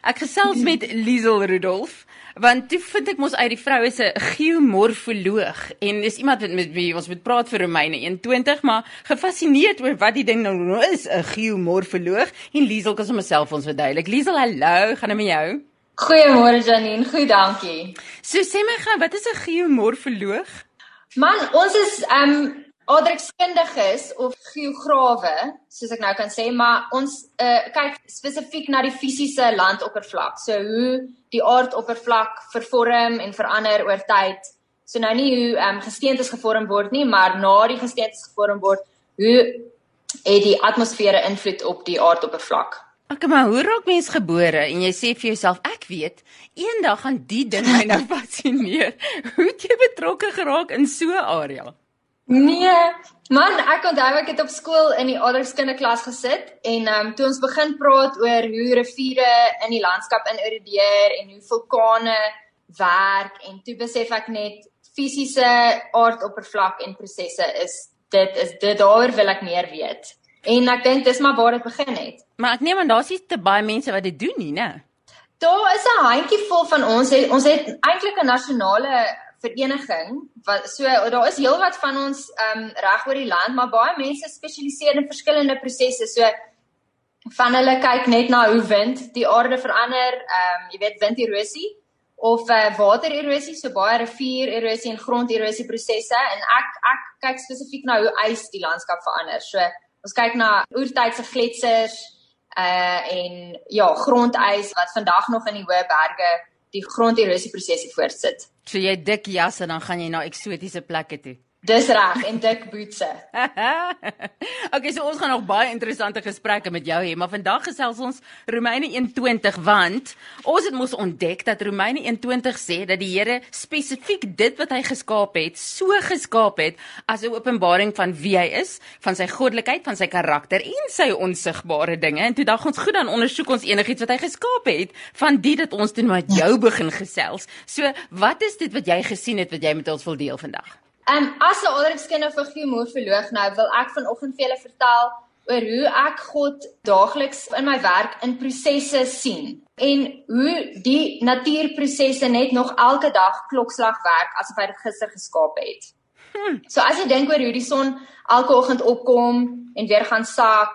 Ek gesels met Liesel Rudolf want toe vind ek mos uit die vrou is 'n geomorfoloog en is iemand wat met wie ons moet praat vir Romeine 21 maar gefassineerd oor wat die ding nou is 'n geomorfoloog en Liesel kan homself ons verduidelik. Liesel, hallo, gaan dit met jou? Goeiemôre Janine, goed dankie. So sê my gou, wat is 'n geomorfoloog? Man, ons is ehm um, aardrykskundiges of geograwe, soos ek nou kan sê, maar ons uh, kyk spesifiek na die fisiese landoppervlak. So hoe die aardoppervlak vervorm en verander oor tyd. So nou nie hoe ehm um, gesteentes gevorm word nie, maar na die gesteentes gevorm word, hoe het die atmosfeer invloed op die aardoppervlak? Ek maar hoe raak mens gebore en jy sê vir jouself ek weet eendag gaan die ding my nou fascineer. Hoe het jy betrokke geraak in so 'n area? Nee, man, ek onthou ek het op skool in die aardrykskunde-klas gesit en ehm um, toe ons begin praat oor hoe riviere in die landskap inerodeer en hoe vulkane werk en toe besef ek net fisiese aardoppervlak en prosesse is dit is dit daaroor wil ek meer weet. En ek dink dis maar waar dit begin het. Maar ek neem aan daar's nie te baie mense wat dit doen nie, né? Daar is 'n handjievol van ons het ons het eintlik 'n nasionale vereniging wat so daar is heelwat van ons ehm um, reg oor die land maar baie mense spesialiseer in verskillende prosesse. So van hulle kyk net na hoe wind die aarde verander ehm um, jy weet winderosie of uh, watererosie so baie riviererosie en gronderosie prosesse. En ek ek kyk spesifiek na hoe ys die landskap verander. So ons kyk na oertydse gletsers uh en ja grondys wat vandag nog in die hoë berge die gronderosie prosesse voortsit. So jy dik jas en dan gaan jy na eksotiese plekke toe. Dis reg en dik boetse. okay, so ons gaan nog baie interessante gesprekke met jou hê, maar vandag gesels ons Romeine 1:20 want ons het mos ontdek dat Romeine 1:20 sê dat die Here spesifiek dit wat hy geskaap het, so geskaap het as 'n openbaring van wie hy is, van sy goddelikheid, van sy karakter en sy onsigbare dinge. En toe dag ons goed dan ondersoek ons enigiets wat hy geskaap het van dit dat ons toe met jou begin gesels. So, wat is dit wat jy gesien het wat jy met ons wil deel vandag? Ehm um, as 'n ouderskinde 'n geomorfoloog nou wil ek vanoggend vir julle vertel oor hoe ek God daagliks in my werk in prosesse sien en hoe die natuurprosesse net nog elke dag klokslag werk asof hy dit gister geskaap het. Hmm. So as jy dink oor hoe die son elke oggend opkom en weer gaan sak,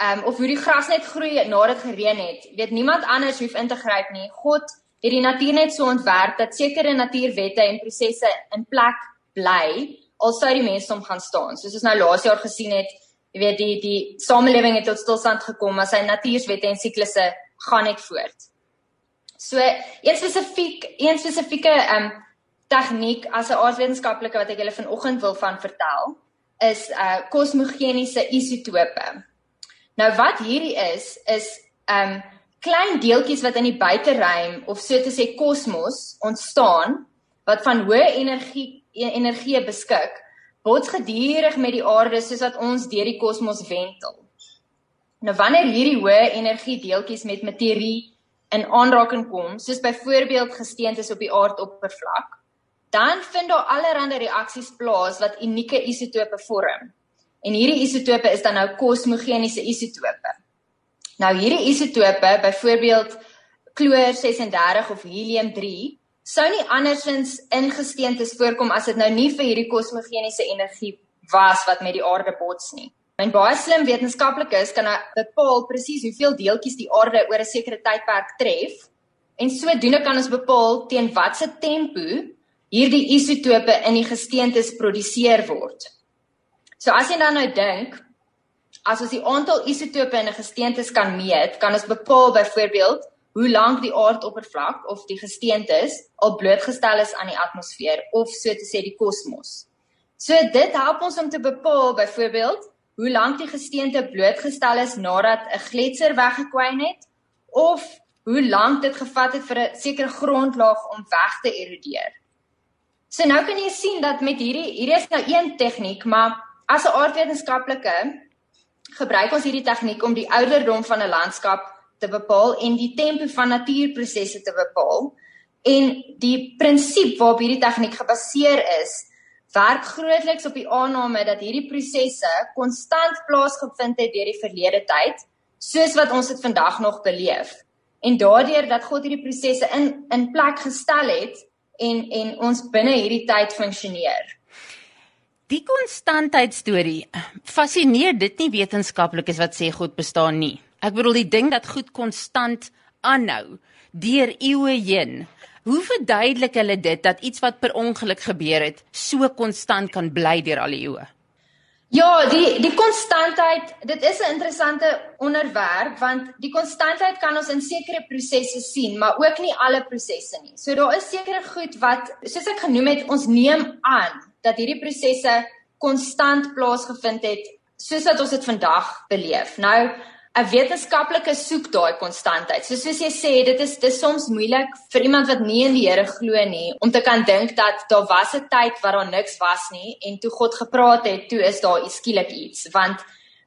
ehm um, of hoe die gras net groei nadat dit gereën het, weet niemand anders hoef in te gryp nie. God het die natuur net so ontwerp dat sekere natuurwette en prosesse in plek bly al sou die mense om gaan staan. Soos ons nou laas jaar gesien het, jy weet die die samelewing het tot stilstand gekom, maar sy natuurswette en siklusse gaan net voort. So een spesifiek een spesifieke ehm um, tegniek as 'n aardwetenskaplike wat ek julle vanoggend wil van vertel is uh kosmogeniese isotope. Nou wat hierdie is is ehm um, klein deeltjies wat in die buiteruim of so te sê kosmos ontstaan wat van hoë energie energie beskik, bots gedurig met die aarde soos wat ons deur die kosmos wentel. Nou wanneer hierdie hoë energie deeltjies met materie in aanraking kom, soos byvoorbeeld gesteentes op die aardoppervlak, dan vind daar allerlei reaksies plaas wat unieke isotope vorm. En hierdie isotope is dan nou kosmogeniese isotope. Nou hierdie isotope, byvoorbeeld kloor 36 of helium 3, sou nie andersins ingesteentes voorkom as dit nou nie vir hierdie kosmogeniese energie was wat met die aarde bots nie. En baie slim wetenskaplikes kan nou bepaal presies hoeveel deeltjies die aarde oor 'n sekere tydperk tref en sodoende kan ons bepaal teen watter tempo hierdie isotope in die gesteentes produseer word. So as jy dan nou dink as ons die aantal isotope in 'n gesteentes kan meet, kan ons bepaal byvoorbeeld hoe lank die aardoppervlak of die gesteentes al blootgestel is aan die atmosfeer of so te sê die kosmos. So dit help ons om te bepaal byvoorbeeld hoe lank die gesteente blootgestel is nadat 'n gletser weggekwyn het of hoe lank dit gevat het vir 'n sekere grondlaag om weg te erodeer. So nou kan jy sien dat met hierdie hierdie is nou een tegniek, maar as 'n aardwetenskaplike gebruik ons hierdie tegniek om die ouderdom van 'n landskap te bepaal en die tempo van natuurprosesse te bepaal. En die prinsip waarop hierdie tegniek gebaseer is, werk grootliks op die aanname dat hierdie prosesse konstant plaasgevind het deur die verlede tyd, soos wat ons dit vandag nog beleef. en daardeur dat God hierdie prosesse in in plek gestel het en en ons binne hierdie tyd funksioneer. Die konstantheid storie fascineer dit nie wetenskaplikes wat sê God bestaan nie. Ek bedoel die ding dat goed konstant aanhou deur eeue heen. Hoe verduidelik hulle dit dat iets wat per ongeluk gebeur het so konstant kan bly deur al die eeue? Ja, die die konstantheid, dit is 'n interessante onderwerp want die konstantheid kan ons in sekere prosesse sien, maar ook nie alle prosesse nie. So daar is sekere goed wat soos ek genoem het, ons neem aan dat hierdie prosesse konstant plaasgevind het soos wat ons dit vandag beleef. Nou 'n wetenskaplike soek daai konstantheid. So soos jy sê, dit is dis soms moeilik vir iemand wat nie in die Here glo nie om te kan dink dat daar was 'n tyd waar daar niks was nie en toe God gepraat het, toe is daar skielik iets, want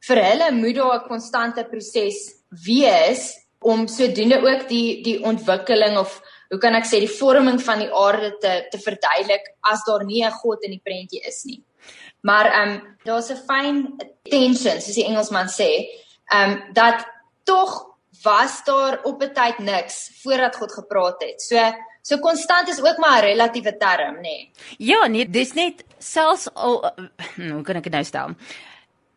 vir hulle moet daar 'n konstante proses wees om sodoende ook die die ontwikkeling of hoe kan ek sê die vorming van die aarde te te verduidelik as daar nie 'n God in die prentjie is nie. Maar ehm um, daar's 'n fyn tension, soos die Engelsman sê, ehm um, dat tog was daar op 'n tyd niks voordat God gepraat het. So so konstant is ook maar 'n relatiewe term, nê. Nee. Ja, nee, dis net selfs al uh, hoe kan ek dit nou stel?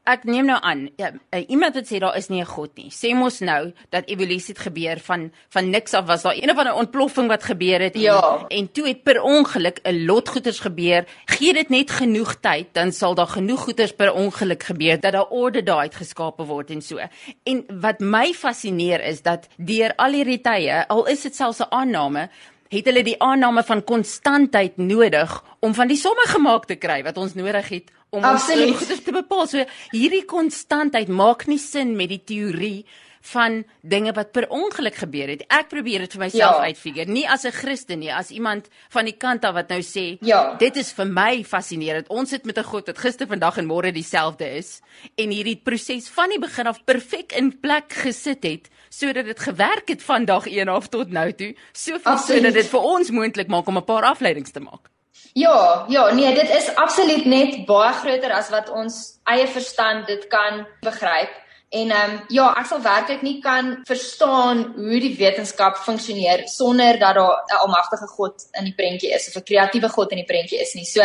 Ek neem nou aan ja, uh, iemand wat sê daar is nie 'n God nie. Sê mos nou dat evolusie het gebeur van van niks af was daar een of ander ontploffing wat gebeur het ja. en, en toe het per ongeluk 'n lot goeters gebeur. Gee dit net genoeg tyd dan sal daar genoeg goeters per ongeluk gebeur dat daar orde daar uitgeskape word en so. En wat my fascineer is dat deur al hierdie tye, al is dit selfs 'n aanname het hulle die aanname van konstantheid nodig om van die somme gemaak te kry wat ons nodig het om Absoluut. ons te bepaal. So hierdie konstantheid maak nie sin met die teorie van dinge wat per ongeluk gebeur het. Ek probeer dit vir myself ja. uitfigure, nie as 'n Christen nie, as iemand van die kant af wat nou sê, ja. dit is vir my fascinerend. Ons sit met 'n God wat gister, vandag en môre dieselfde is en hierdie proses van die begin af perfek in plek gesit het sodat dit gewerk het van dag 1 af tot nou toe, soveel sodat dit vir ons moontlik maak om 'n paar afleidings te maak. Ja, ja, nee, dit is absoluut net baie groter as wat ons eie verstand dit kan begryp. En ehm um, ja, ek sal werklik nie kan verstaan hoe die wetenskap funksioneer sonder dat daar 'n almagtige God in die prentjie is of 'n kreatiewe God in die prentjie is nie. So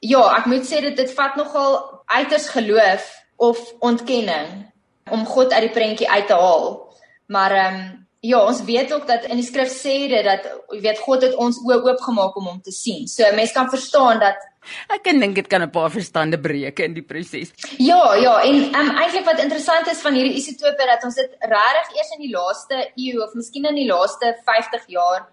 ja, ek moet sê dit dit vat nogal uiters geloof of ontkenning om God uit die prentjie uit te haal. Maar ehm um, Ja, ons weet ook dat in die skrif sê dit dat jy weet God het ons oë oopgemaak om hom te sien. So mense kan verstaan dat ek kan dink dit kan 'n paar verstande breek in die proses. Ja, ja, en um, eintlik wat interessant is van hierdie isotope dat ons dit regtig eers in die laaste eeu of miskien in die laaste 50 jaar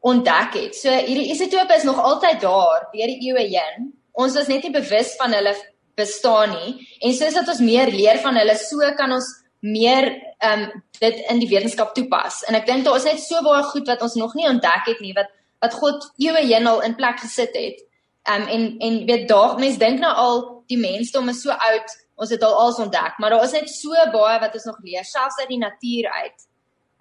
ontdek het. So hierdie isotope is nog altyd daar deur die eeue heen. Ons was net nie bewus van hulle bestaan nie en soos dat ons meer leer van hulle, so kan ons meer ehm um, dit in die wetenskap toepas. En ek dink daar is net so baie goed wat ons nog nie ontdek het nie wat wat God eeue heen al in plek gesit het. Ehm um, en en weet daag mense dink nou al die mensdom is so oud, ons het al alles ontdek, maar daar is net so baie wat ons nog leer selfs uit die natuur uit.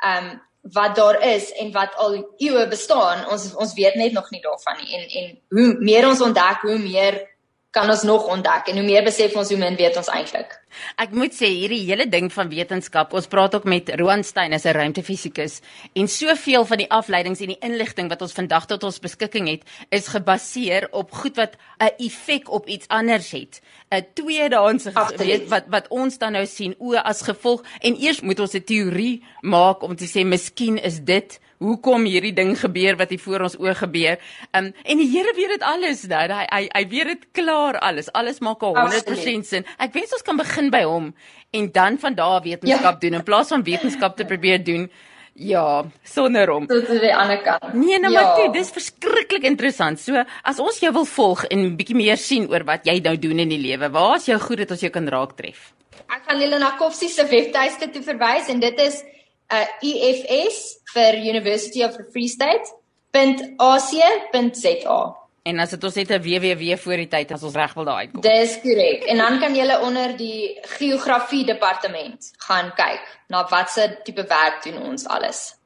Ehm um, wat daar is en wat al eeue bestaan, ons ons weet net nog nie daarvan nie. En en hoe meer ons ontdek, hoe meer kan ons nog ontdek en hoe meer besef ons hoe min weet ons eintlik. Ek moet sê hierdie hele ding van wetenskap, ons praat ook met Roan Stein as 'n ruimtefisikus en soveel van die afleidings en die inligting wat ons vandag tot ons beskikking het, is gebaseer op goed wat 'n effek op iets anders het. 'n Tweedehandse weet wat wat ons dan nou sien o as gevolg en eers moet ons 'n teorie maak om te sê miskien is dit hoekom hierdie ding gebeur wat hier voor ons oë gebeur. Um en die Here weet dit alles nou. Hy hy hy weet dit klaar alles. Alles maak 100% sin. Ek wens ons kan begin by hom en dan van daar wetenskap ja. doen in plaas van wetenskap te probeer doen. Ja, sonder hom. Tot aan die ander kant. Nee, nou ja. maar toe, dis verskriklik interessant. So, as ons jou wil volg en 'n bietjie meer sien oor wat jy nou doen in die lewe, waar is jou goed dat ons jou kan raaktref? Ek gaan julle na Koffsie se webtuiste toe verwys en dit is uh, EFS vir University of the Free State .ac.za. En as dit ons net 'n www voor die tyd as ons reg wil daar uitkom. Dis korrek. En dan kan jy onder die geografie departement gaan kyk na watse tipe werk doen ons alles.